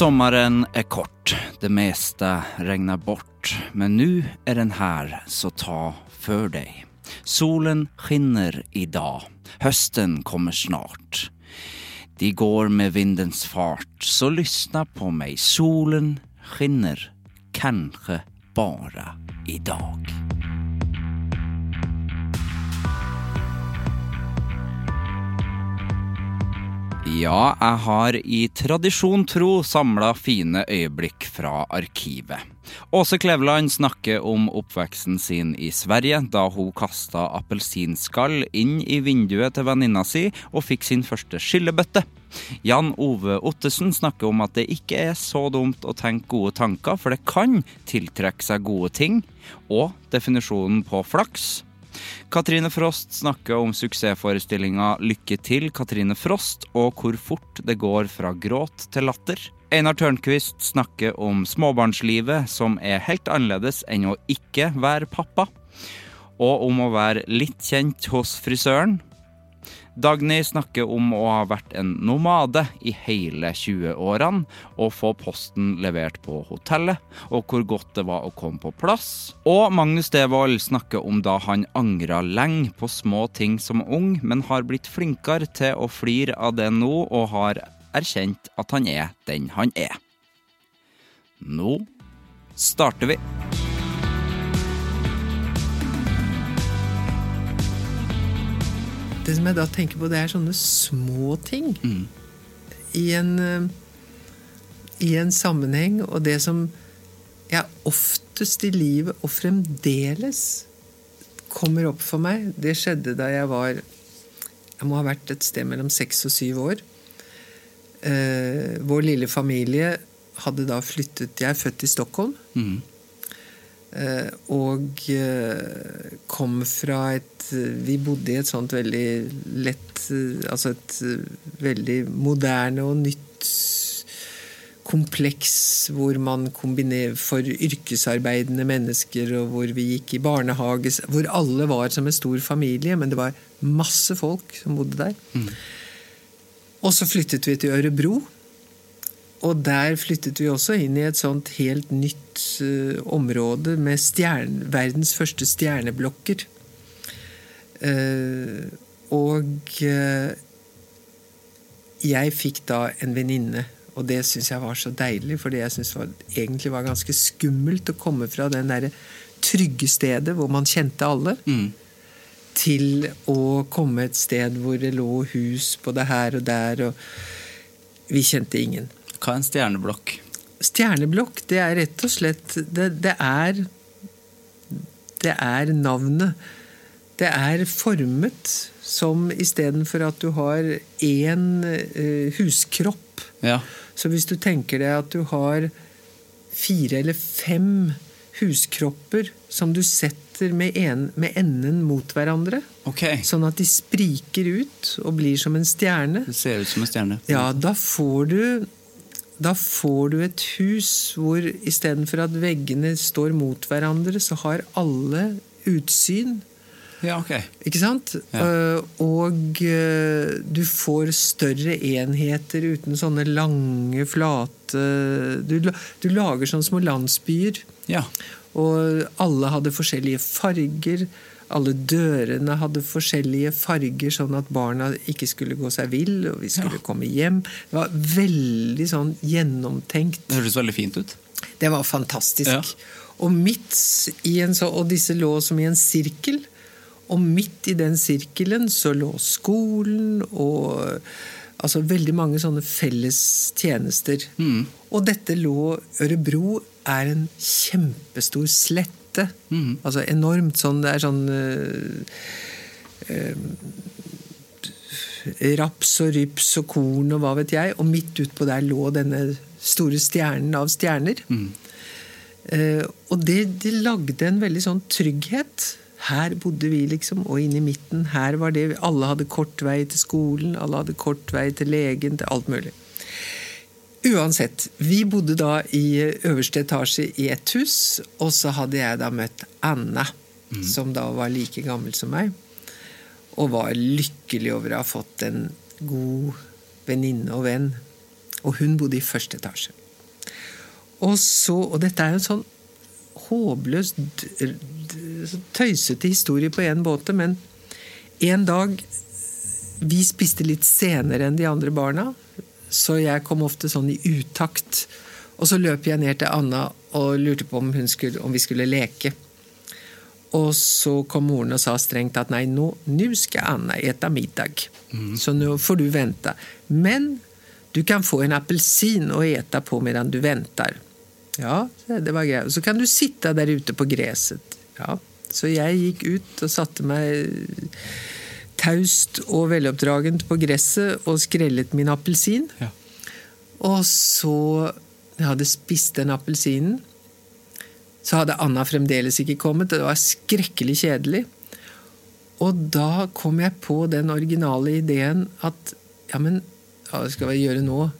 Sommaren er kort, det meste regner bort. Men nå er den her, så ta for deg. Solen skinner i dag. Høsten kommer snart. De går med vindens fart, så lyssna på meg. Solen skinner, kanskje bare i idag. Ja, jeg har i tradisjon tro samla fine øyeblikk fra arkivet. Åse Kleveland snakker om oppveksten sin i Sverige, da hun kasta appelsinskall inn i vinduet til venninna si og fikk sin første skyllebøtte. Jan Ove Ottesen snakker om at det ikke er så dumt å tenke gode tanker, for det kan tiltrekke seg gode ting, og definisjonen på flaks. Katrine Frost snakker om suksessforestillinga Lykke til, Katrine Frost, og hvor fort det går fra gråt til latter. Einar Tørnquist snakker om småbarnslivet, som er helt annerledes enn å ikke være pappa. Og om å være litt kjent hos frisøren. Dagny snakker om å ha vært en nomade i hele 20-årene og få posten levert på hotellet, og hvor godt det var å komme på plass. Og Magnus Devold snakker om da han angra lenge på små ting som ung, men har blitt flinkere til å flire av det nå, og har erkjent at han er den han er. Nå starter vi. Det som jeg da tenker på, det er sånne små ting i, en, eh, i en sammenheng, og det som jeg oftest i livet, og fremdeles, kommer opp for meg, det skjedde da jeg var Jeg må ha vært et sted mellom seks og syv år. Eh, vår lille familie hadde da flyttet Jeg er født i Stockholm. Eh, og eh, kom fra et Vi bodde i et sånt veldig lett eh, Altså et eh, veldig moderne og nytt kompleks hvor man kombinerer for yrkesarbeidende mennesker, og hvor vi gikk i barnehage Hvor alle var som en stor familie, men det var masse folk som bodde der. Og så flyttet vi til Ørebro. Og der flyttet vi også inn i et sånt helt nytt uh, område med stjerne, verdens første stjerneblokker. Uh, og uh, jeg fikk da en venninne, og det syns jeg var så deilig, fordi jeg syns det egentlig var ganske skummelt å komme fra den derre trygge stedet hvor man kjente alle, til å komme et sted hvor det lå hus både her og der, og vi kjente ingen. Hva er en stjerneblokk? Stjerneblokk, det er rett og slett Det, det er Det er navnet. Det er formet som istedenfor at du har én eh, huskropp Ja. Så hvis du tenker deg at du har fire eller fem huskropper som du setter med, en, med enden mot hverandre. Ok. Sånn at de spriker ut og blir som en stjerne. Det ser ut som en stjerne. Ja, da får du da får du et hus hvor istedenfor at veggene står mot hverandre, så har alle utsyn. Ja, ok. Ikke sant? Ja. Eh, og eh, du får større enheter uten sånne lange, flate Du, du lager sånne små landsbyer. Ja. Og alle hadde forskjellige farger. Alle dørene hadde forskjellige farger, sånn at barna ikke skulle gå seg vill, og vi skulle Ja. komme hjem. Det var veldig sånn gjennomtenkt. Det hørtes veldig fint ut. Det var fantastisk. Ja. Og midt i en så, og disse lå som i en sirkel. Og midt i den sirkelen så lå skolen og altså veldig mange sånne felles tjenester. Mm. Og dette lå Ørebro er en kjempestor slette. Mm. Altså enormt sånn Det er sånn øh, øh, Raps og ryps og korn og hva vet jeg. Og midt utpå der lå denne store stjernen av stjerner. Eh, og det, det lagde en veldig sånn trygghet. Her bodde vi, liksom, og inne i midten. Her var det, Alle hadde kort vei til skolen, alle hadde kort vei til legen, til alt mulig. Uansett, vi bodde da i øverste etasje i et hus, og så hadde jeg da møtt Anna, som da var like gammel som meg, og var lykkelig over å ha fått en god venninne og venn. Og hun bodde i første etasje. Og så, og dette er jo en sånn håpløs, d- d- tøysete historie på en båte, men en dag Vi spiste litt senere enn de andre barna, så jeg kom ofte sånn i utakt. Og så løp jeg ned til Anna og lurte på om, skulle, om vi skulle leke. Og så kom moren og sa strengt at nei, nå, skal Anna ete middag. Så nå får du vente. Men du kan få en appelsin å ete på medan du venter. Ja, det var greit. Så kan du sitte der ute på gresset. Ja. Så jeg gikk ut og satte meg taust og veloppdragent på gresset og skrellet min appelsin. Ja. Og så jeg hadde spist den appelsinen, så hadde Anna fremdeles ikke kommet. Det var skrekkelig kjedelig. Og da kom jeg på den originale ideen at ja, men hva skal vi gjøre nå?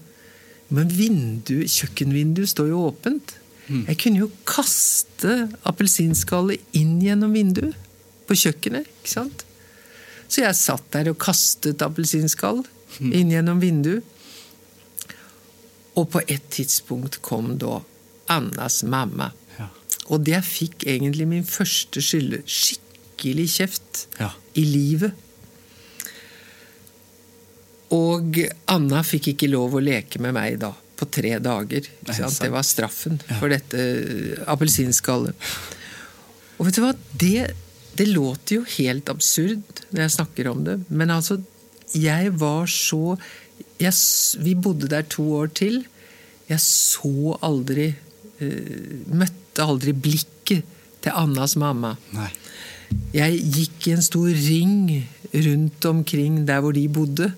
Men vindu, kjøkkenvinduet står jo åpent. Jeg kunne jo kaste appelsinskallet inn gjennom vinduet på kjøkkenet. ikke sant? Så jeg satt der og kastet appelsinskall inn gjennom vinduet. Og på et tidspunkt kom da Annas mamma. Ja. Og det fikk egentlig min første skylde. Skikkelig kjeft Ja. i livet. Og Anna fikk ikke lov å leke med meg da, på tre dager. Nei. Det var straffen for dette eh, appelsinskallet. Og vet du hva? Det, det låter jo helt absurd når jeg snakker om det, men altså, jeg var så jeg, Vi bodde der to år til. Jeg så aldri eh, Møtte aldri blikket til Annas mamma. Nei. Jeg gikk i en stor ring rundt omkring der hvor de bodde.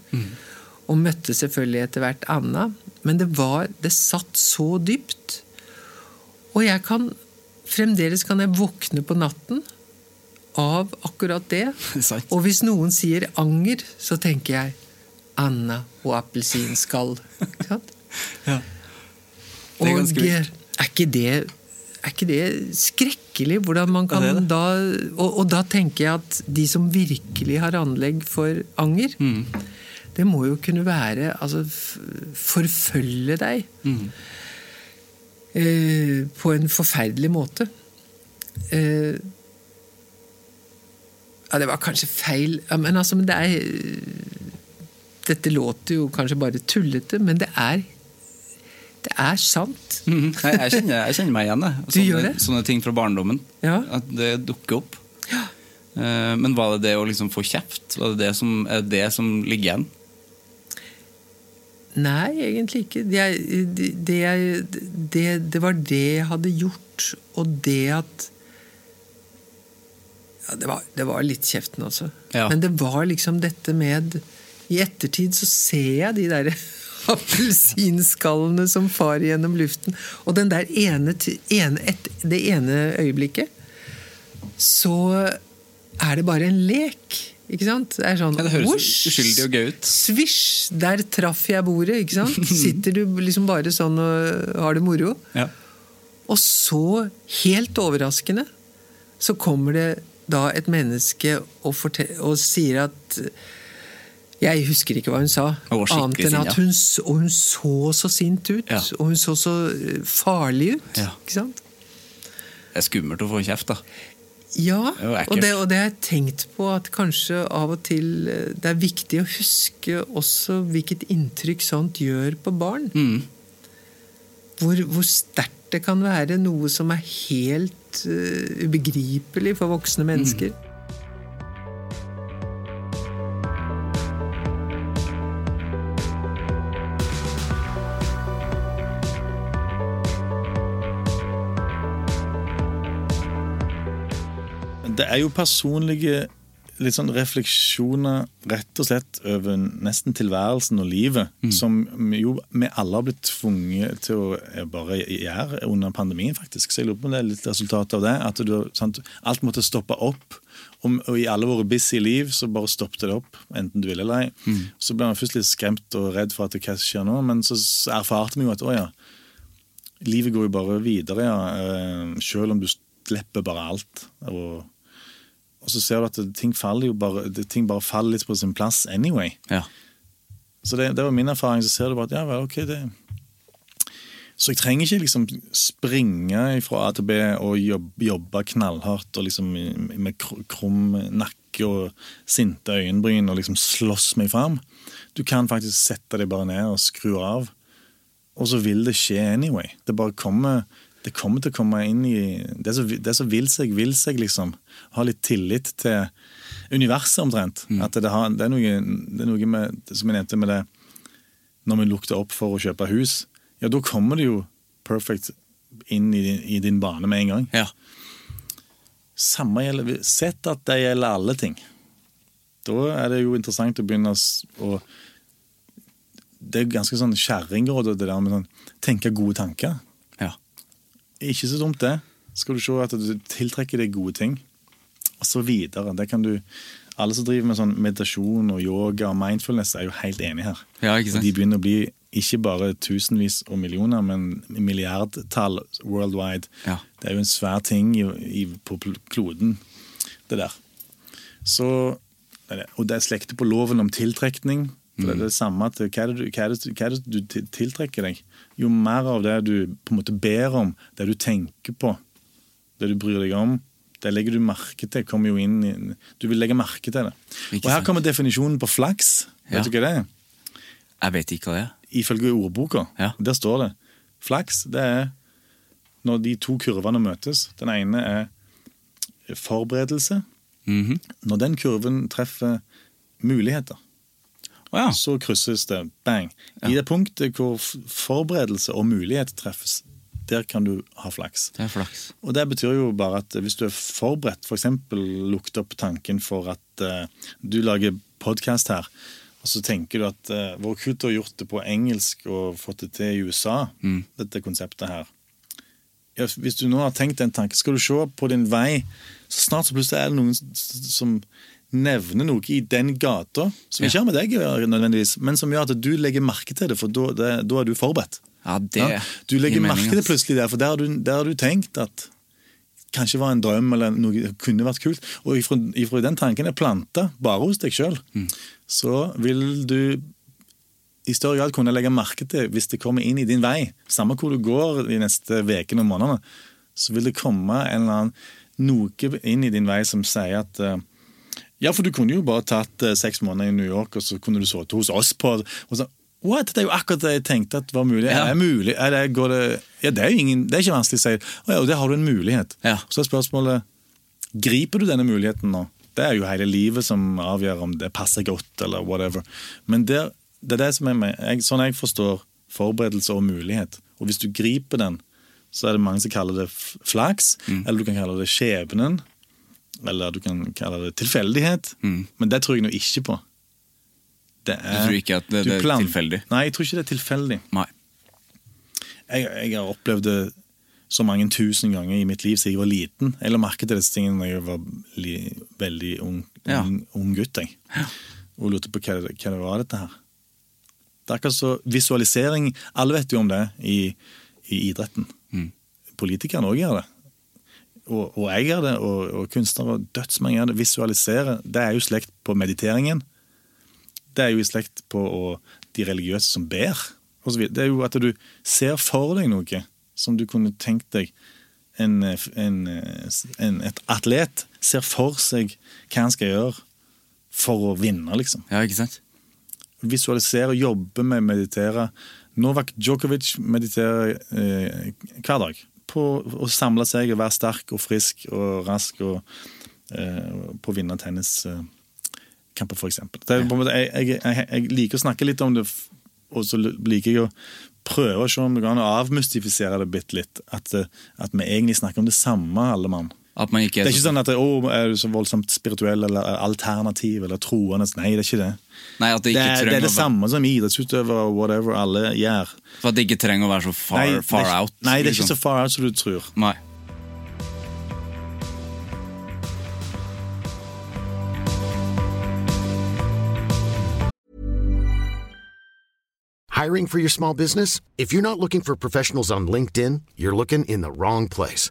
Og møtte selvfølgelig etter hvert Anna. Men det var Det satt så dypt. Og jeg kan Fremdeles kan jeg våkne på natten av akkurat det. Sant. Og hvis noen sier anger, så tenker jeg Anna og appelsinskall. Ikke sant? Ja. Det er ganske vilt. er ikke det er ikke det skrekkelig? Hvordan man kan Ja, det det. da og, og da tenker jeg at de som virkelig har anlegg for anger, Mm. det må jo kunne være altså forfølge deg Mm. eh, på en forferdelig måte. Eh, ja, det var kanskje feil ja, Men altså, men det er Dette låter jo kanskje bare tullete, men det er Det er sant. Mm Nei, jeg, kjenner, jeg kjenner meg igjen. jeg. Det? Sånne ting fra barndommen. Ja. At det dukker opp. Eh, Men var det det å liksom få kjeft? Var det det som, er det det som ligger igjen? Nei, egentlig ikke. Det, det, det var det jeg hadde gjort, og det at ja, det, var, det var litt kjeften også. Ja. Men det var liksom dette med I ettertid så ser jeg de der appelsinskallene som far gjennom luften. Og den der ene, ene et, det ene øyeblikket så er det bare en lek. Ikke sant? Det er sånn Ja, det høres «Whoosh!» uskyldig og gøy ut. Svisj! Der traff jeg bordet, ikke sant? Sitter du liksom bare sånn og har det moro. Ja. Og så, helt overraskende, så kommer det da et menneske og, og sier at Jeg husker ikke hva hun sa, annet enn at hun, og hun så så sint ut. Ja. Og hun så så eh, farlig ut. Ja. Ikke sant? Det er skummelt å få kjeft, da. Ja, Det og det, og det har jeg tenkt på at kanskje av og til eh, det er viktig å huske også hvilket inntrykk sånt gjør på barn. Mm. Hvor, hvor sterkt det kan være noe som er helt eh, ubegripelig for voksne mennesker. Det er jo personlige litt sånn refleksjoner rett og slett over nesten tilværelsen og livet, som jo vi alle har blitt tvunget til å eh, bare gjøre under pandemien, faktisk. Så jeg lurer på om det er litt resultat av det. At du, sant, alt måtte stoppe opp. Og, og i alle våre busy liv så bare stoppet det opp, enten du ville eller ei. Så ble man først litt skremt og redd for at det hva skjer nå, men så erfarte vi jo at å ja, livet går jo bare videre, ja. eh, Selv om du slipper bare alt. Og, og så ser du at ting bare det- ting bare faller litt på sin plass anyway. Ja. Så det, det var min erfaring. Så ser du bare at ja vel, ok, det Så jeg trenger ikke liksom springe fra A til B og jobbe, jobbe knallhardt og liksom med kr- krum nakke og sinte øyenbryn og liksom slåss meg fram. Du kan faktisk sette deg bare ned og skru av. Og så vil det skje anyway. Det bare kommer det kommer til å komme inn i Det som vil seg, vil seg, liksom. Ha litt tillit til universet, omtrent. At det, har, det, er noe, det er noe med Som jeg nevnte med det Når vi lukter opp for å kjøpe hus, ja, da kommer det jo perfect inn i din, i din bane med en gang. ja. Samme gjelder Sett at det gjelder alle ting. Da er det jo interessant å begynne å Det er ganske sånn kjerringråd, det der med sånn tenke gode tanker. Ikke så dumt, det. Skal du se at du tiltrekker deg gode ting. Og så videre. Det kan du Alle som driver med sånn meditasjon og yoga og mindfulness, er jo helt enige her. Ja? De begynner å bli ikke bare tusenvis og millioner, men milliardtall worldwide. Ja. Det er jo en svær ting i, i, på kloden, det der. Så, og det er slekter på loven om tiltrekning. For Det er det samme til hva hva det, hva er det du tiltrekker deg? Jo mer av det du på en måte ber om, det du tenker på, det du bryr deg om, det legger du merke til. kommer jo inn i, Du vil legge merke til det. Ikke og her sant. kommer definisjonen på flaks. Ja. Vet du hva det er? Jeg vet ikke hva det er. Ifølge ordboka. Ja. Der står det flaks det er når de to kurvene møtes. Den ene er forberedelse. Mhm. Når den kurven treffer muligheter, ja. så krysses det bang. I det punktet hvor forberedelse og mulighet treffes, der kan du ha flaks. Det er flaks. Og det betyr jo bare at hvis du er forberedt, f.eks. For lukter opp tanken for at uh, du lager podkast her, og så tenker du at uh, hvor kult å ha gjort det på engelsk og fått det til i USA, dette konseptet her. Ja, hvis du nå har tenkt den tanken, skal du se på din vei, så snart så plutselig er det noen som nevner noe i den gata, som ikke har med deg å gjøre nødvendigvis, men som gjør at du legger merke til det, for da, er du forberedt. Ja, det Ja, du legger merke til det plutselig der, for der har du, der har du tenkt at kanskje var en drøm eller noe kunne vært kult. Og ifra, ifra den tanken er planta bare hos deg sjøl, Mm. så vil du i større grad kunne legge merke til hvis det kommer inn i din vei. Samme hvor du går de neste ukene og månedene, så vil det komme en eller annen noe inn i din vei som sier at eh, ja, for du kunne jo bare tatt eh, seks måneder i New York, og så kunne du sittet hos oss på og så, What? Det er jo akkurat det jeg tenkte at var mulig. Ja. Er det mulig? Er det, går det, ja, det, er jo ingen, det er ikke vanskelig å si. Og ja, der har du en mulighet. Ja. Så er spørsmålet Griper du denne muligheten nå? Det er jo hele livet som avgjør om det passer godt, eller whatever. Men der, det er det som er med, jeg, sånn jeg forstår forberedelse og mulighet. Og hvis du griper den, så er det mange som kaller det flaks, flaks, eller du kan kalle det skjebnen, eller du kan kalle det tilfeldighet. Men det tror jeg nå ikke på. Det Du tror ikke at det, det er tilfeldig? Nei, jeg tror ikke det er tilfeldig. Nei. Jeg, jeg har opplevd det så mange tusen ganger i mitt liv siden jeg var liten. Jeg la merke til disse tingene da jeg var li, veldig ung, Ja. ung, ung gutt. Jeg. Og lurte på hva hva det var, dette her. Det er akkurat så visualisering Alle vet jo om det i, i idretten. Mm. Politikerne òg gjør det. Og, og jeg gjør det, og, og kunstnere og dødsmange gjør det. Visualisere. Det er jo slekt på mediteringen. Det er jo i slekt på å, de religiøse som ber. og så. Det er jo at du ser for deg noe som du kunne tenkt deg en, en, en, Et atlet ser for seg hva han skal gjøre for å vinne, liksom. Ja, ikke sant? Visualisere, jobbe med meditere. Novak Djokovic mediterer eh, hver dag på å samle seg og være sterk og frisk og rask og eh, på å vinne tenniskamper, er, jeg, jeg, jeg, jeg liker å snakke litt om det, og så liker jeg å prøve å se om det går an å avmystifisere det bitte litt. At, eh, at vi egentlig snakker om det samme, alle mann. At man ikke Det er ikke sånn at oh, er du så voldsomt spirituell eller alternativ eller troende. Nei, det er ikke det. Nei, at det Det er det, er det være samme som idrettsutøvere og whatever alle gjør. For at det ikke trenger å være så far, Nei, er far ikke- out. Nei, det er ikke liksom. så far out som du tror. Nei. Hiring for your small business? If you're not looking for professionals on LinkedIn, you're looking in the wrong place.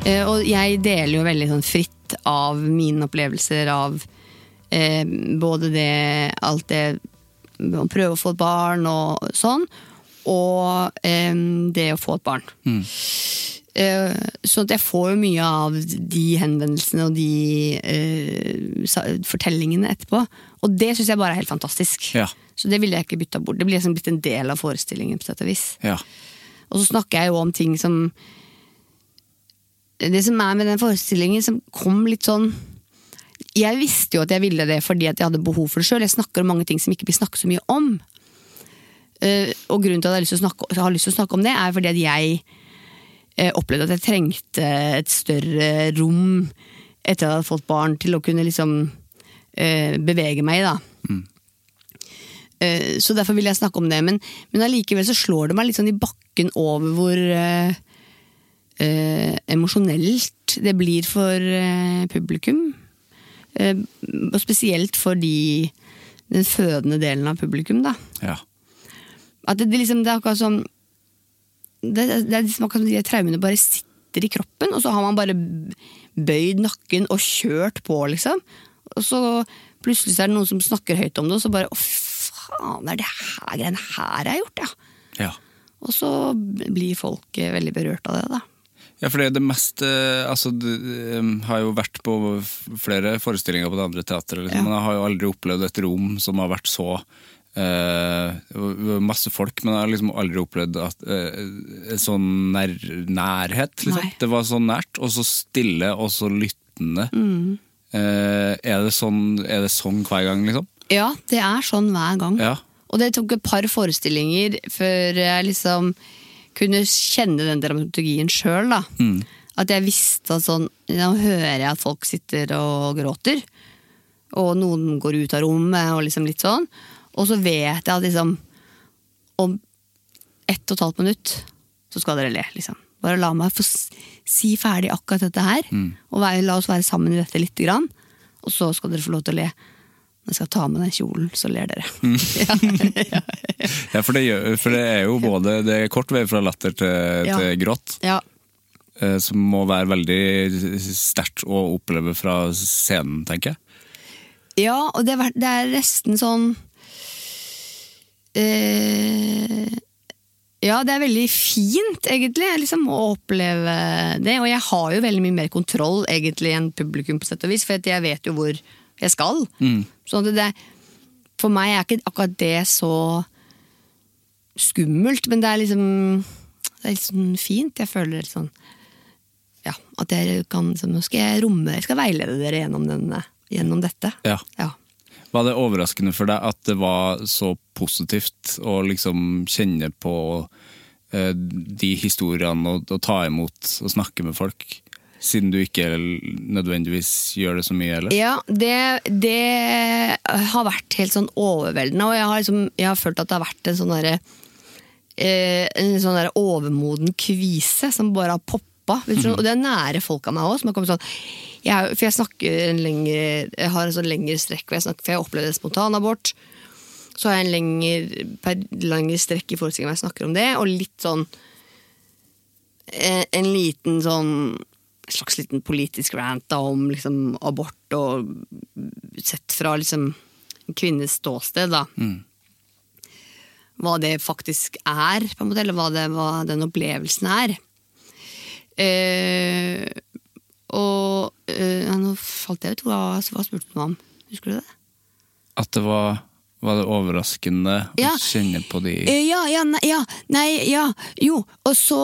Og jeg deler jo veldig sånn fritt av mine opplevelser av eh, både det Alt det å prøve å få et barn og sånn, og eh, det å få et barn. Eh, så at jeg får jo mye av de henvendelsene og de eh, fortellingene etterpå. Og det syns jeg bare er helt fantastisk. Ja. Så det ville jeg ikke bytta bort. Det blir liksom blitt en del av forestillingen. på sett og vis. Ja. Og så snakker jeg jo om ting som Det som er med den forestillingen som kom litt sånn Jeg visste jo at jeg ville det fordi at jeg hadde behov for det sjøl. Jeg snakker om mange ting som ikke blir snakket så mye om. Eh, og grunnen til at jeg har lyst til å snakke, har lyst til å snakke om det, er fordi at jeg eh, opplevde at jeg trengte et større rom etter at jeg hadde fått barn, til å kunne liksom eh, bevege meg i. da. Eh, Så derfor vil jeg snakke om det. Men, men allikevel så slår det meg litt sånn i bakken over hvor eh, emosjonelt det blir for eh, publikum. Eh, og spesielt for de, den fødende delen av publikum. da. ja. At det, det, liksom, det er akkurat som det, det er liksom akkurat som de traumene bare sitter i kroppen, og så har man bare bøyd nakken og kjørt på, liksom. Og så plutselig så er det noen som snakker høyt om det, og så bare Å, faen, det er det her greiene her jeg har gjort, ja. ja. Og så blir folk eh, veldig berørt av det, da. Ja, for det er det mest eh, Altså, du har jo vært på flere forestillinger på det andre teatret, liksom, Ja. men jeg har jo aldri opplevd et rom som har vært så eh, Masse folk, men jeg har liksom aldri opplevd at eh, en sånn nær, nærhet, liksom. Det var så nært, og så stille, og så lyttende. Mm. Eh, er, det sånn, er det sånn hver gang, liksom? Ja, det er sånn hver gang. Ja. Og det tok et par forestillinger før jeg liksom kunne kjenne den dramaturgien sjøl. da. At jeg visste at sånn Nå hører jeg at folk sitter og gråter. Og noen går ut av rommet og liksom litt sånn. Og så vet jeg at liksom Om ett og et halvt minutt så skal dere le, liksom. Bare la meg få si ferdig akkurat dette her. Og la oss være sammen i dette lite grann. Og så skal dere få lov til å le. Jeg skal ta med den kjolen, så ler dere. ja, Ja, for det, gjør, for det er jo både Det er kort vei fra latter til, Ja. til grått. ja. eh, Som må være veldig sterkt å oppleve fra scenen, tenker jeg. Ja, og det er, det er nesten sånn eh, Ja, det er veldig fint, egentlig, liksom, å oppleve det. Og jeg har jo veldig mye mer kontroll egentlig enn publikum, på sett og vis, for jeg vet jo hvor jeg skal. Sånn at det, for meg er ikke akkurat det så skummelt, men det er liksom Det er litt sånn fint. Jeg føler litt sånn ja, at jeg kan liksom, Nå skal jeg romme Jeg skal veilede dere gjennom, denne, gjennom dette. Ja. Ja. Var det overraskende for deg at det var så positivt å liksom kjenne på eh, de historiene og, og ta imot og snakke med folk? Siden du ikke nødvendigvis gjør det så mye, eller? Ja, det, det har vært helt sånn overveldende, og jeg har, liksom, jeg har følt at det har vært en sånn derre eh, En sånn der overmoden kvise som bare har poppa. vet Og det er nære folk av meg òg. Sånn, jeg, for jeg snakker en lengre Jeg har en sånn lengre strekk, hvor jeg snakker, for jeg opplevde spontanabort. Så har jeg en lengre, per, lengre strekk i forestillingen hvor jeg snakker om det, og litt sånn eh, En liten sånn slags liten politisk rant da, om liksom, abort og sett fra liksom, en kvinnes ståsted. Da. Hva det faktisk er, på en måte, eller hva, det, hva den opplevelsen er. Eh, og eh, Nå falt jeg ut. Hva, hva spurte du meg om? Husker du det? At det var, var det overraskende Ja. å kjenne på de Eh, Ja, ja, nei, ja, nei, ja, jo. Og så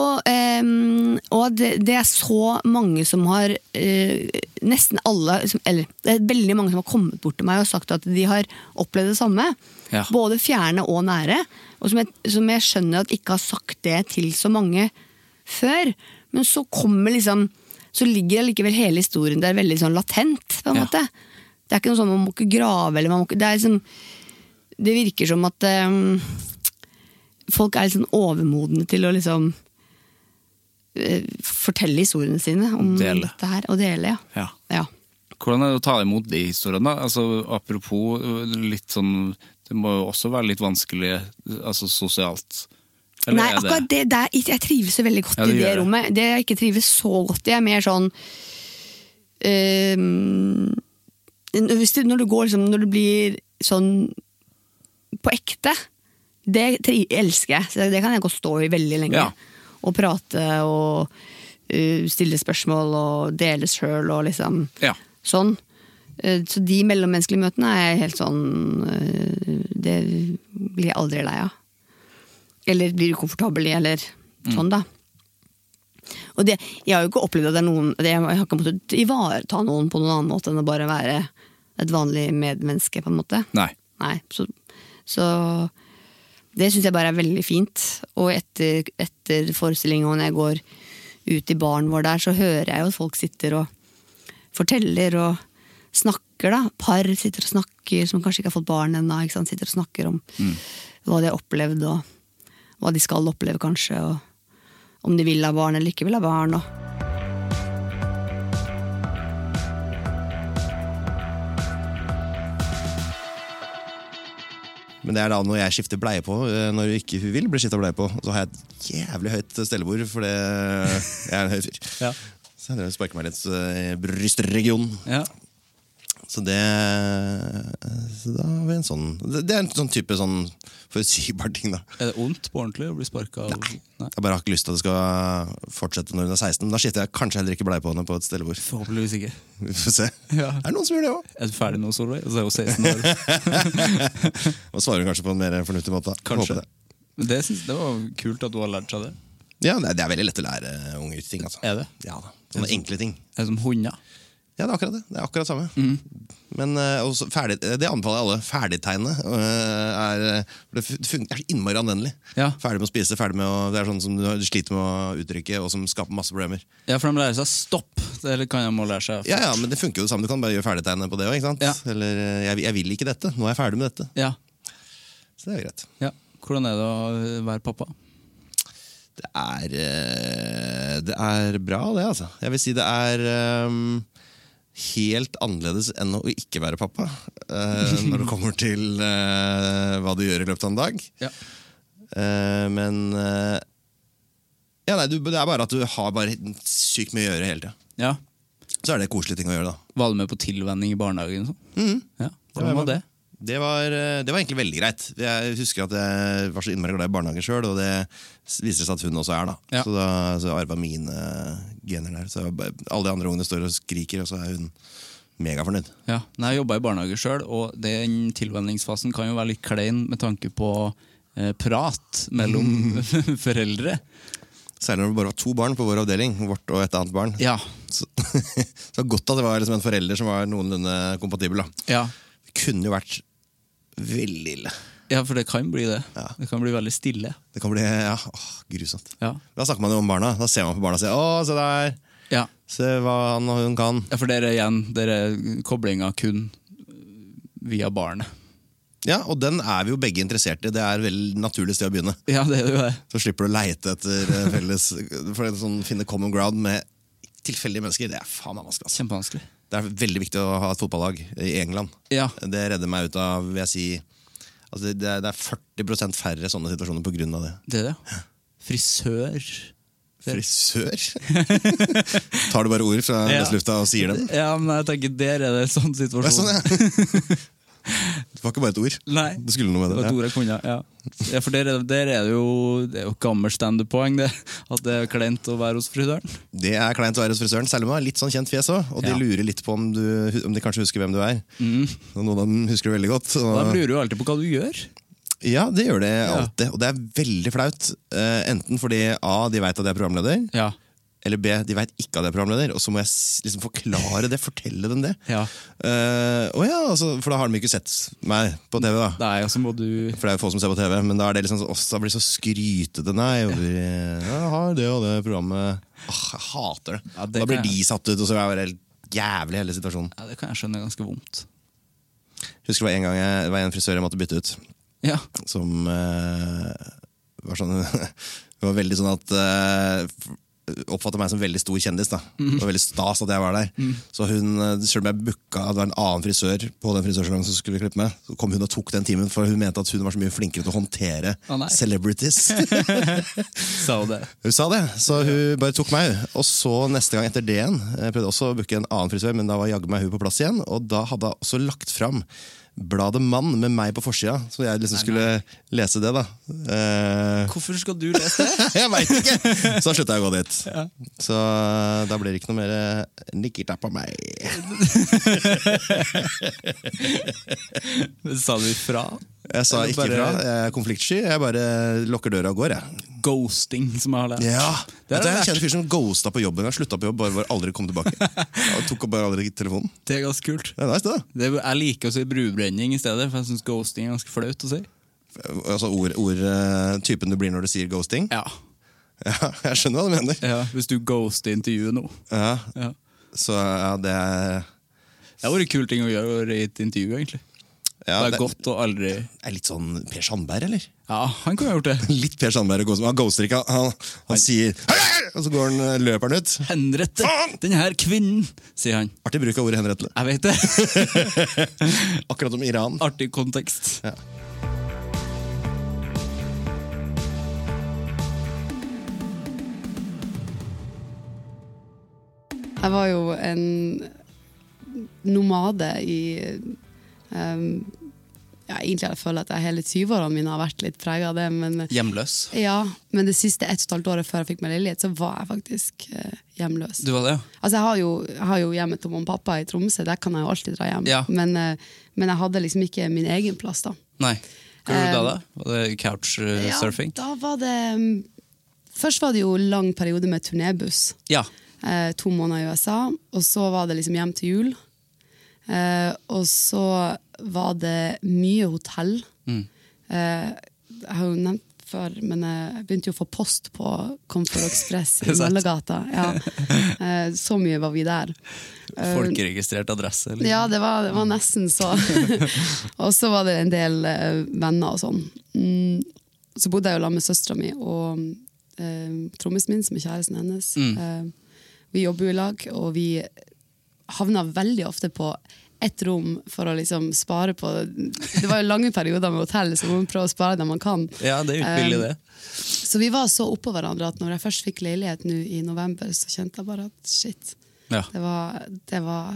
um, Og det, det er så mange som har uh, Nesten alle, som, eller det er veldig mange som har kommet bort til meg og sagt at de har opplevd det samme. Ja. Både fjerne og nære. Og som jeg, som jeg skjønner at ikke har sagt det til så mange før. Men så kommer liksom Så ligger allikevel hele historien der veldig sånn latent, på en måte. Det er ikke noe sånn man må ikke grave, eller man må ikke Det er liksom det virker som at um, folk er litt sånn overmodne til å liksom uh, fortelle historiene sine om Dele. dette her. Og dele, ja. Ja. ja. Hvordan er det å ta imot de historiene? da? Altså, apropos øh, litt sånn Det må jo også være litt vanskelig altså sosialt. Eller Nei, akkurat det der Jeg trives så veldig godt Ja, i det rommet. Det jeg ikke trives så godt i, er mer sånn hvis du, når, du går, liksom, når du blir sånn på ekte, det elsker jeg. Så det kan jeg godt stå i veldig lenge. Ja. Og prate og uh, stille spørsmål og dele sjøl og liksom Ja. sånn. Uh, Så de mellommenneskelige møtene er helt sånn uh, Det blir jeg aldri lei av. Eller blir ukomfortabel i, eller sånn, da. Og det, jeg har jo ikke opplevd at det er noen det, Jeg har ikke måttet ivareta noen på noen annen måte enn å bare være et vanlig medmenneske, på en måte. Nei. Nei, så, så det syns jeg bare er veldig fint. Og etter, etter forestillinga, når jeg går ut i baren vår der, så hører jeg jo at folk sitter og forteller og snakker, da. Par sitter og snakker som kanskje ikke har fått barn ennå. Sitter og snakker om hva de har opplevd, og hva de skal oppleve, kanskje. Og om de vil ha barn eller ikke vil ha barn. Og Men det er da når jeg skifter bleie på, når når ikke hun vil bli skifta bleie på. Og så har jeg et jævlig høyt stellebord, for det jeg er en høy fyr. Ja. Så jeg sparker meg litt eh, i brystregionen. Ja. Så det så da har vi en sånn Det er en sånn type sånn forutsigbar ting, da. Er det ondt på ordentlig å bli sparka Nei. Nei. Jeg bare har ikke lyst til at det skal fortsette når hun er 16. Men da skifter jeg kanskje heller ikke bleie på henne på et stellebord. Forhåpentligvis ikke. Vi får se. Ja. Er det noen som gjør det òg? Er du ferdig nå, Solveig? Så er hun 16 år. Og svarer hun kanskje på en mer fornuftig måte. Kanskje. Det. Det, synes, det var kult at du har lært seg det. Ja, det er, det er veldig lett å lære unger ting. altså. Er det? Ja da. Sånne enkle ting. Er det som hunder? Ja, det er akkurat det. Det er akkurat samme. Mm. Men eh, også ferdig, Det anbefaler jeg alle. Ferdigtegnet eh, er eh, Det er så innmari anvendelig. Ja. Ferdig med å spise, ferdig med å, det er sånn som du sliter med å uttrykke, og som skaper masse problemer. Ja, for de lærer seg stopp. Det kan de lære seg. Ja, ja, Men det funker jo det samme. Du kan bare gjøre ferdigtegnet på det òg. Ja. Eller eh, jeg, 'jeg vil ikke dette'. Nå er jeg ferdig med dette. Ja. Så det er greit. ja. Hvordan er det å være pappa? Det er, eh, Det er bra, det, altså. Jeg vil si det er ehm, helt annerledes enn å ikke være pappa. Uh, når det kommer til uh, hva du gjør i løpet av en dag. Ja. Uh, men ja, nei, du, Det er bare at du har bare sykt mye å gjøre hele tida. ja. Så er det koselige ting å gjøre, da. Var du med på tilvenning i barnehagen? og Sånn? Mhm. Ja. det var det? Det var, eh, det var egentlig veldig greit. Jeg husker at jeg var så innmari glad i barnehage sjøl, og det viser seg at hun også er. da Ja. Så da så arva mine gener der. Så alle de andre ungene står og skriker, og så er hun megafornøyd. Ja, Nei, Jeg jobba i barnehage sjøl, og den tilvenningsfasen kan jo være litt klein med tanke på eh, prat mellom foreldre. Særlig når det bare var to barn på vår avdeling, vårt og et annet barn. Ja. Så, så godt at det var liksom en forelder som var noenlunde kompatibel. da ja. Det kunne jo vært veldig ille. Ja, for det kan bli det. Ja. Det kan bli veldig stille. Det kan bli ja, åh, grusomt. Ja, Da snakker man jo om barna. Da ser man på barna og sier 'Å, se der'. ja. Se hva han og hun kan. ja for dere igjen, dere koblinga kun via barnet. Ja, Og den er vi jo begge interessert i. Det er vel naturlig sted å begynne. Ja, det er jo det. Så slipper du å leite etter eh, felles For en sånn finne common ground med tilfeldige mennesker, det er faen meg vanskelig. Altså. Kjempevanskelig. Det er veldig viktig å ha et fotballag i England. Ja. Det redder meg ut av vil jeg si, altså det, er, det er 40% færre sånne situasjoner av det. Det er det. Frisør. Frisør? Tar du bare ord fra Ja. løslufta og sier dem? Ja, men jeg tenker der er det en sånn situasjon. Det er sånn, ja. Det var ikke bare et ord. Nei. Det skulle noe med Det var et ord jeg kunne, ja. for der, er- der er det jo Det er jo gammelt standup-poeng, det. At det er kleint å være hos frisøren. Det er kleint å være hos frisøren, selv om du har litt sånn kjent fjes òg. Og de Ja. Mm. lurer litt på om, du, om de kanskje husker hvem du er. Og noen av dem husker det veldig godt. Da lurer du jo alltid på hva du gjør. ja, det gjør det alltid. Og det er veldig flaut. Eh, enten fordi A, de veit at jeg er programleder, Ja. Eller B, de veit ikke at jeg er programleder. Og så må jeg liksom forklare det, fortelle dem det. ja. Uh, og ja, altså, For da har de ikke sett meg på TV, da. Nei, og så må du For det er jo få som ser på TV, men da er det liksom også, da blir det så skrytete. Nei, vi ja, har det og det programmet Åh, Jeg hater det. Ja, det da blir de jeg- satt ut, og så er det helt jævlig hele situasjonen. Ja, Det kan jeg skjønne er ganske vondt. Husker det var en gang jeg, det var en frisør jeg måtte bytte ut, Ja. som uh, var sånn Det var veldig sånn at uh, Oppfatta meg som veldig stor kjendis. da Det var veldig stas at jeg var der. Så hun, eh, Selv om jeg booka det var en annen frisør på den frisørsalongen som skulle klippe meg, så kom hun og tok den timen, for hun mente at hun var så mye flinkere til å håndtere oh, celebrities. Sa hun det? Hun sa det, så hun bare tok meg. Og så neste gang etter det igjen, jeg prøvde også å booke en annen frisør, men da var jaggu meg hun på plass igjen. Og da hadde hun også lagt fram bladet Mann med meg på forsida, så jeg liksom skulle lese det. da. Eh, Hvorfor skal du lese det? jeg veit ikke! Så slutta jeg å gå dit. Så da blir det ikke noe mer eh, Nikita på meg. Sa du ifra? Jeg sa ikke ifra. Jeg er konfliktsky. Jeg bare lukker døra og går, jeg. Ghosting, som jeg har lært. Ja, Det er, jeg Jeg kjenner fyr som ghosta på jobben. Slutta på jobb, bare aldri kom tilbake. Og tok bare aldri telefonen. Det er ganske kult. Det er nice, det. Det, jeg liker å si brubrenning i stedet, for jeg syns ghosting er ganske flaut å si. Altså ord, ord, eh, typen du blir når du sier ghosting. Ja. Ja, jeg skjønner hva du mener. ja Hvis du ghoster intervjuet nå. Ja, Ja. så ja, det er Det har vært en kul ting å gjøre i et intervju, egentlig. ja, det er godt å aldri er litt sånn Per Sandberg, eller? Ja, han kunne ha gjort det. Litt Per Sandberg. å gå som- Han ghoster ikke. Han, han sier! Og så går han, eh, løper han ut. Henrette denne den her kvinnen, sier han. Artig bruk av ordet henrettelse. Jeg vet det. Akkurat som Iran. Artig kontekst. Ja. Jeg var jo en nomade i um, ja, Egentlig jeg føler at jeg hele 20-årene mine har vært litt prega av det. Men, Hjemløs. ja, men det siste ett og et halvt året før jeg fikk meg leilighet, så var jeg faktisk eh, hjemløs. Du var det, ja? Altså, jeg har jo, jeg har jo hjemmet til mamma og pappa i Tromsø, der kan jeg jo alltid dra hjem. Ja. Men, eh, men jeg hadde liksom ikke min egen plass, da. Nei. Hva gjorde du da? Da? Var det couchsurfing? Ja, da var det mm, Først var det jo lang periode med turnébuss. Ja. Eh, to måneder i USA, og så var det liksom hjem til jul. Eh, og så var det mye hotell. Mm. Eh, jeg har jo nevnt før, men jeg begynte jo å få post på Comfort Express i. Møllergata. Ja. Eh, så mye var vi der. Eh, Folkeregistrert adresse? Eller? ja, det var, det var nesten så. og så var det en del eh, venner og sånn. Mm, så bodde jeg jo sammen med søstera mi, og eh, trommisen min, som er kjæresten hennes. Mm. Eh, vi jobber jo i lag, og vi havna veldig ofte på ett rom for å liksom spare på Det var jo lange perioder med hotell, så man må prøve å spare det man kan. Ja, det er jo billig, det. Så vi var så oppå hverandre at når jeg først fikk leilighet nå i november, så kjente jeg bare at shit. Ja. Det, var, det, var,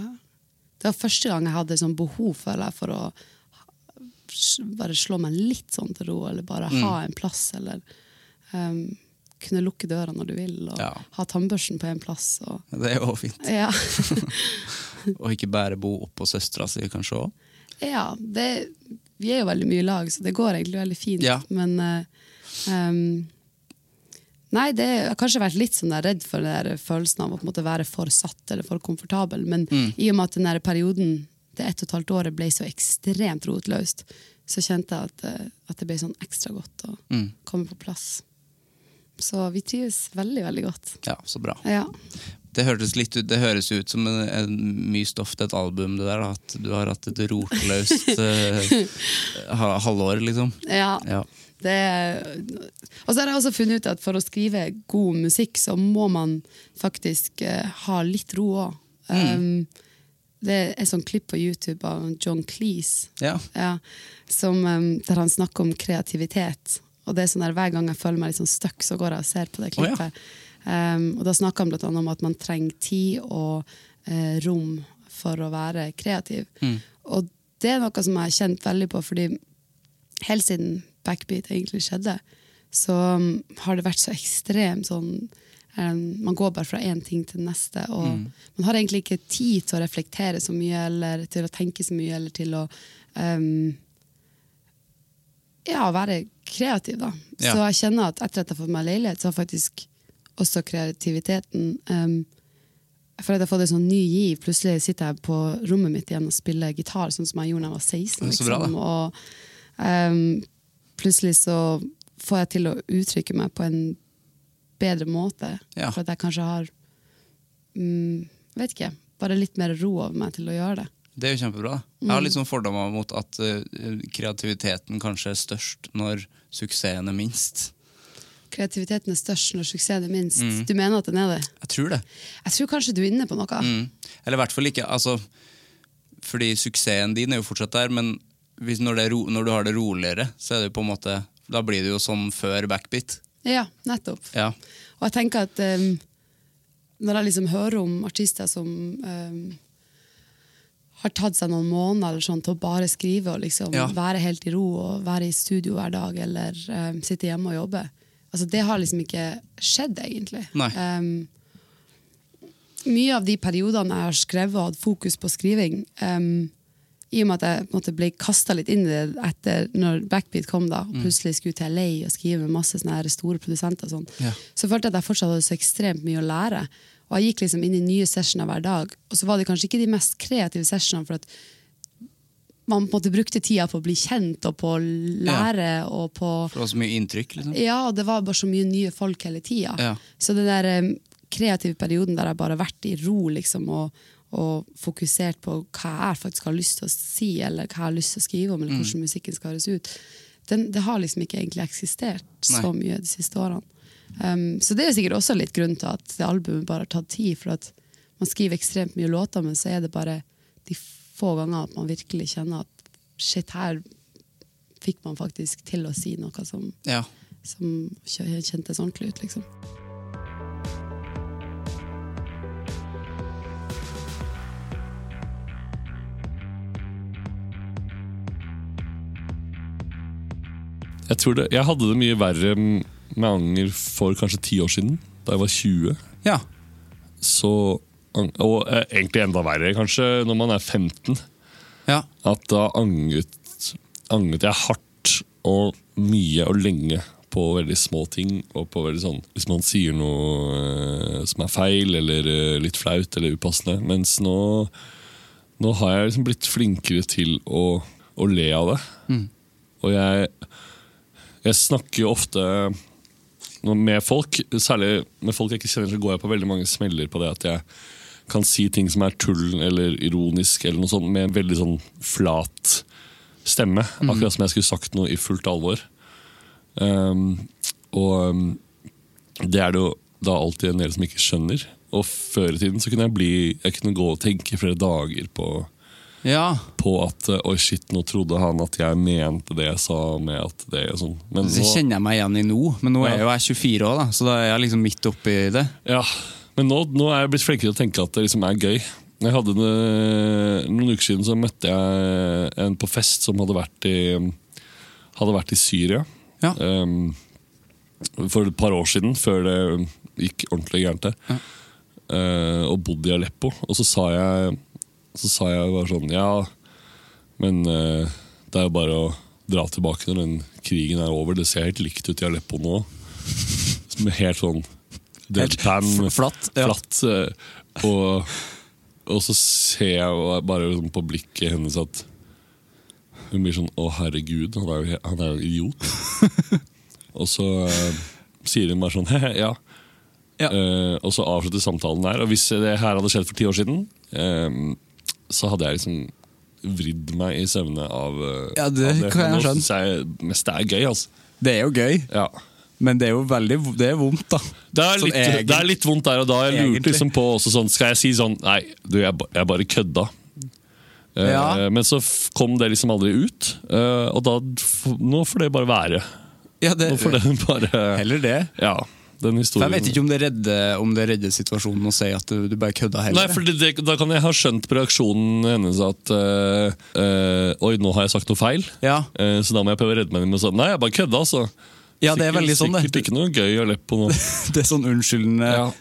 det var første gang jeg hadde sånn behov for, eller, for å bare slå meg litt sånn til ro, eller bare Mm. ha en plass, eller um, kunne lukke døra når du vil, og Ja. ha tannbørsten på en plass. Og, Det er jo fint. ja. Og ikke bare bo oppå søstera si, kanskje òg. ja det, vi er jo veldig mye i lag, så det går egentlig veldig fint. Ja. Men um, Nei, det, jeg har kanskje vært litt sånn redd for den følelsen av å måte være for satt eller for komfortabel, men Mm. i og med at den perioden, det ett og et halvt året, ble så ekstremt rotløst, så kjente jeg at, eh, at det ble sånn ekstra godt å Mm. komme på plass. Så vi trives veldig, veldig godt. Ja, så bra. Ja. Det, litt det høres ut som en, en mye stoff til et album, det der. da, At du har hatt et rotløst uh, halvår, liksom. ja. Ja. Det, og så har jeg også funnet ut at for å skrive god musikk, så må man faktisk uh, ha litt ro òg. Um, det er et sånt klipp på YouTube av John Cleese, Ja. ja, som, um, der han snakker om kreativitet. Og det er sånn der, Hver gang jeg føler meg litt sånn stuck, så går jeg og ser på det klippet. ja. Um, og Da snakker han annet om at man trenger tid og uh, rom for å være kreativ. Mm. Og det er noe som jeg har kjent veldig på, fordi helt siden backbeat egentlig skjedde, så um, har det vært så ekstremt sånn um, Man går bare fra én ting til neste, og man har egentlig ikke tid til å reflektere så mye, eller til å tenke så mye, eller til å um, ja, være kreativ, da. Ja. Så jeg kjenner at etter at jeg har fått meg leilighet, så har faktisk også kreativiteten um, Jeg føler at jeg har fått en sånn ny giv. Plutselig sitter jeg på rommet mitt igjen og spiller gitar, sånn som jeg gjorde da jeg var 16. Så bra. Liksom. Og um, plutselig så får jeg til å uttrykke meg på en bedre måte. Ja. For at jeg kanskje har um, Vet ikke. Bare litt mer ro over meg til å gjøre det. Det er jo kjempebra. Jeg har litt sånn fordommer mot at uh, kreativiteten kanskje er størst når suksessen er minst. Kreativiteten er størst når suksessen er minst. Mm. Du mener at den er det? Jeg tror det. Jeg tror kanskje du er inne på noe. Mm. Eller i hvert fall ikke. Altså, fordi suksessen din er jo fortsatt der, men når, det ro, når du har det roligere, så er det jo på en måte Da blir det jo som før backbeat. Ja, nettopp. Ja. Og jeg tenker at um, når jeg liksom hører om artister som um, har tatt seg noen måneder eller sånn, til å bare skrive og liksom Ja. være helt i ro og være i studio hver dag eller um, sitte hjemme og jobbe altså, Det har liksom ikke skjedd, egentlig. Um, mye av de periodene jeg har skrevet og hatt fokus på skriving um, i og med at jeg måte, ble kasta litt inn i det etter når Backbeat kom, da, og plutselig skulle til LA og skrive med masse store produsenter, sånn, Ja. så følte jeg at jeg fortsatt hadde så ekstremt mye å lære. Og jeg gikk liksom inn i nye sessioner hver dag. Og så var det kanskje ikke de mest kreative sessionene, for at man på en måte brukte tida på å bli kjent og på å lære og på For det var så mye inntrykk, liksom. ja, og det var bare så mye nye folk hele tida. Ja. Så den der um, kreative perioden der jeg bare har vært i ro liksom, og, og fokusert på hva jeg faktisk har lyst til å si, eller hva jeg har lyst til å skrive om, eller Mm. hvordan musikken skal høres ut, den, det har liksom ikke egentlig eksistert så mye de siste årene. Um, så det er sikkert også litt grunn til at det albumet bare har tatt tid, for at man skriver ekstremt mye låter, men så er det bare de få ganger at man virkelig kjenner at shit, her fikk man faktisk til å si noe som Ja. som kjentes ordentlig ut, liksom. Jeg, tror det, jeg hadde det mye verre med anger for kanskje ti år siden, da jeg var 20. ja. Så, og eh, egentlig enda verre kanskje når man er 15. Ja. At da angret, angret jeg hardt og mye og lenge på veldig små ting. Og på veldig sånn Hvis man sier noe eh, som er feil eller eh, litt flaut eller upassende. Mens nå, nå har jeg liksom blitt flinkere til å, å le av det. Og jeg, jeg snakker jo ofte med folk, særlig med folk jeg ikke kjenner, så går jeg på veldig mange smeller på det at jeg kan si ting som er tull eller ironisk eller noe sånt med en veldig sånn flat stemme. Akkurat som jeg skulle sagt noe i fullt alvor. Um, og, um, det er det jo da alltid en del som ikke skjønner. Og før i tiden så kunne jeg bli Jeg kunne gå og tenke flere dager på, Ja. på at eh, Oi, shit, nå trodde han at jeg mente det jeg sa med at det og sånn. Men Det nå, kjenner jeg meg igjen i nå, men nå er Ja. jo jeg 24 år, da, så da er jeg liksom midt oppi det. ja, men nå, nå er jeg blitt flinkere til å tenke at det liksom er gøy. Jeg hadde det, Noen uker siden så møtte jeg en på fest som hadde vært i, hadde vært i Syria. Ja. Um, for et par år siden, før det gikk ordentlig gærent til. Uh, og bodde i Aleppo. Og så sa jeg Så sa jeg bare sånn Ja, men uh, det er jo bare å dra tilbake når den krigen er over. Det ser helt likt ut i Aleppo nå. Med helt sånn deadpan, flatt, ja. flatt eh, og, og så ser jeg bare liksom på blikket hennes at hun blir sånn Å, herregud, han er jo, han er jo idiot. og så eh, sier hun bare sånn He-he, ja. Ja. Eh, og så avslutter samtalen der. Og hvis det her hadde skjedd for ti år siden, eh, så hadde jeg liksom vridd meg i søvne av, eh, Ja, det av kan jeg skjønne. jeg mest det er gøy, altså. Det er jo gøy, Ja. Men det er jo veldig det er vondt, da. Det er, Sånn litt, egentlig. det er litt vondt der og da. Jeg lurte liksom på også sånn Skal jeg si sånn Nei, du, jeg, jeg bare kødda. Ja. Uh, Men så f- kom det liksom aldri ut. Uh, og da f- Nå får det bare være. Ja, det, Nå får det bare Heller det. Ja, den historien. jeg vet ikke om det redder, om det redder situasjonen å si at du, du bare kødda heller. Nei, for det, det, Da kan jeg ha skjønt på reaksjonen hennes at eh, eh, Oi, nå har jeg sagt noe feil. Ja. Eh, så da må jeg prøve å redde meg med å si Nei, jeg bare kødda, altså. Ja, det er veldig sånn, det. Sikkert ikke noe gøy å le på nå. Det er sånn unnskyldende Ja.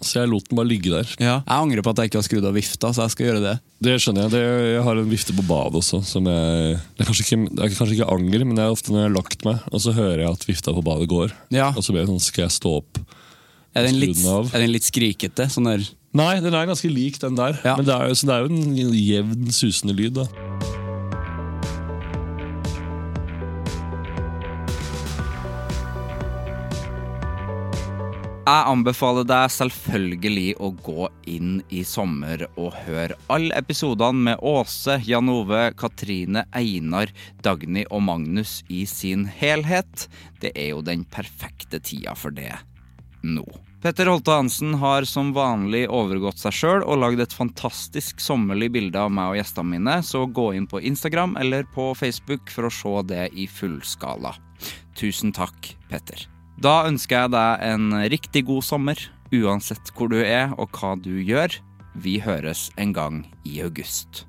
Så jeg lot den bare ligge der. Ja. Jeg angrer på at jeg ikke har skrudd av vifta, så jeg skal gjøre det. Det skjønner jeg. Det, jeg har en vifte på badet også. Som jeg, det, er kanskje ikke, det er kanskje ikke anger, men det er ofte når jeg har lagt meg, og så hører jeg at vifta på badet går. Ja. Og så blir jeg sånn Skal jeg stå opp? Er den Skru litt, den av. er den litt skrikete? Sånn der Nei, den er ganske lik den der. Ja. Men det er, så det er jo en jevn, susende lyd. da Jeg anbefaler deg selvfølgelig å gå inn i sommer og høre alle episodene med Åse, Jan Ove, Katrine, Einar, Dagny og Magnus i sin helhet. Det er jo den perfekte tida for det nå. Petter Holte Hansen har som vanlig overgått seg sjøl og lagd et fantastisk sommerlig bilde av meg og gjestene mine, så gå inn på Instagram eller på Facebook for å se det i fullskala. Tusen takk, Petter. Da ønsker jeg deg en riktig god sommer, uansett hvor du er og hva du gjør. Vi høres en gang i august.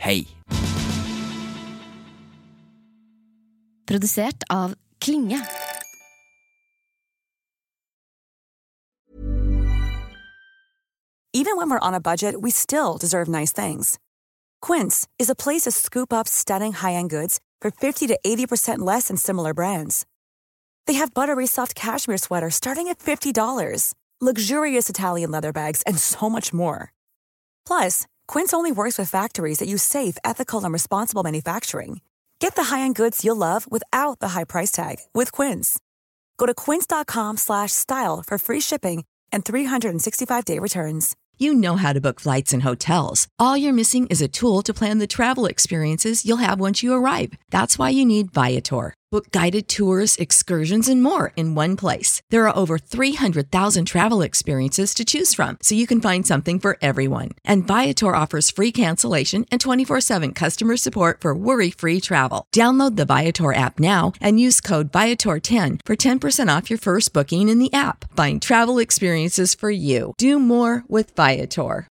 Hei! Produsert av Klinge. Even when we're on a budget, we still deserve nice things. Quince is a place to scoop up stunning high-end goods for 50 to 80% less than similar brands. They have buttery soft cashmere sweaters starting at $50, luxurious Italian leather bags, and so much more. Plus, Quince only works with factories that use safe, ethical, and responsible manufacturing. Get the high-end goods you'll love without the high price tag with Quince. Go to quince.com slash style for free shipping and 365-day returns. You know how to book flights and hotels. All you're missing is a tool to plan the travel experiences you'll have once you arrive. That's why you need Viator. Book guided tours, excursions, and more in one place. There are over 300,000 travel experiences to choose from, so you can find something for everyone. And Viator offers free cancellation and 24 7 customer support for worry free travel. Download the Viator app now and use code Viator10 for 10% off your first booking in the app. Find travel experiences for you. Do more with Viator.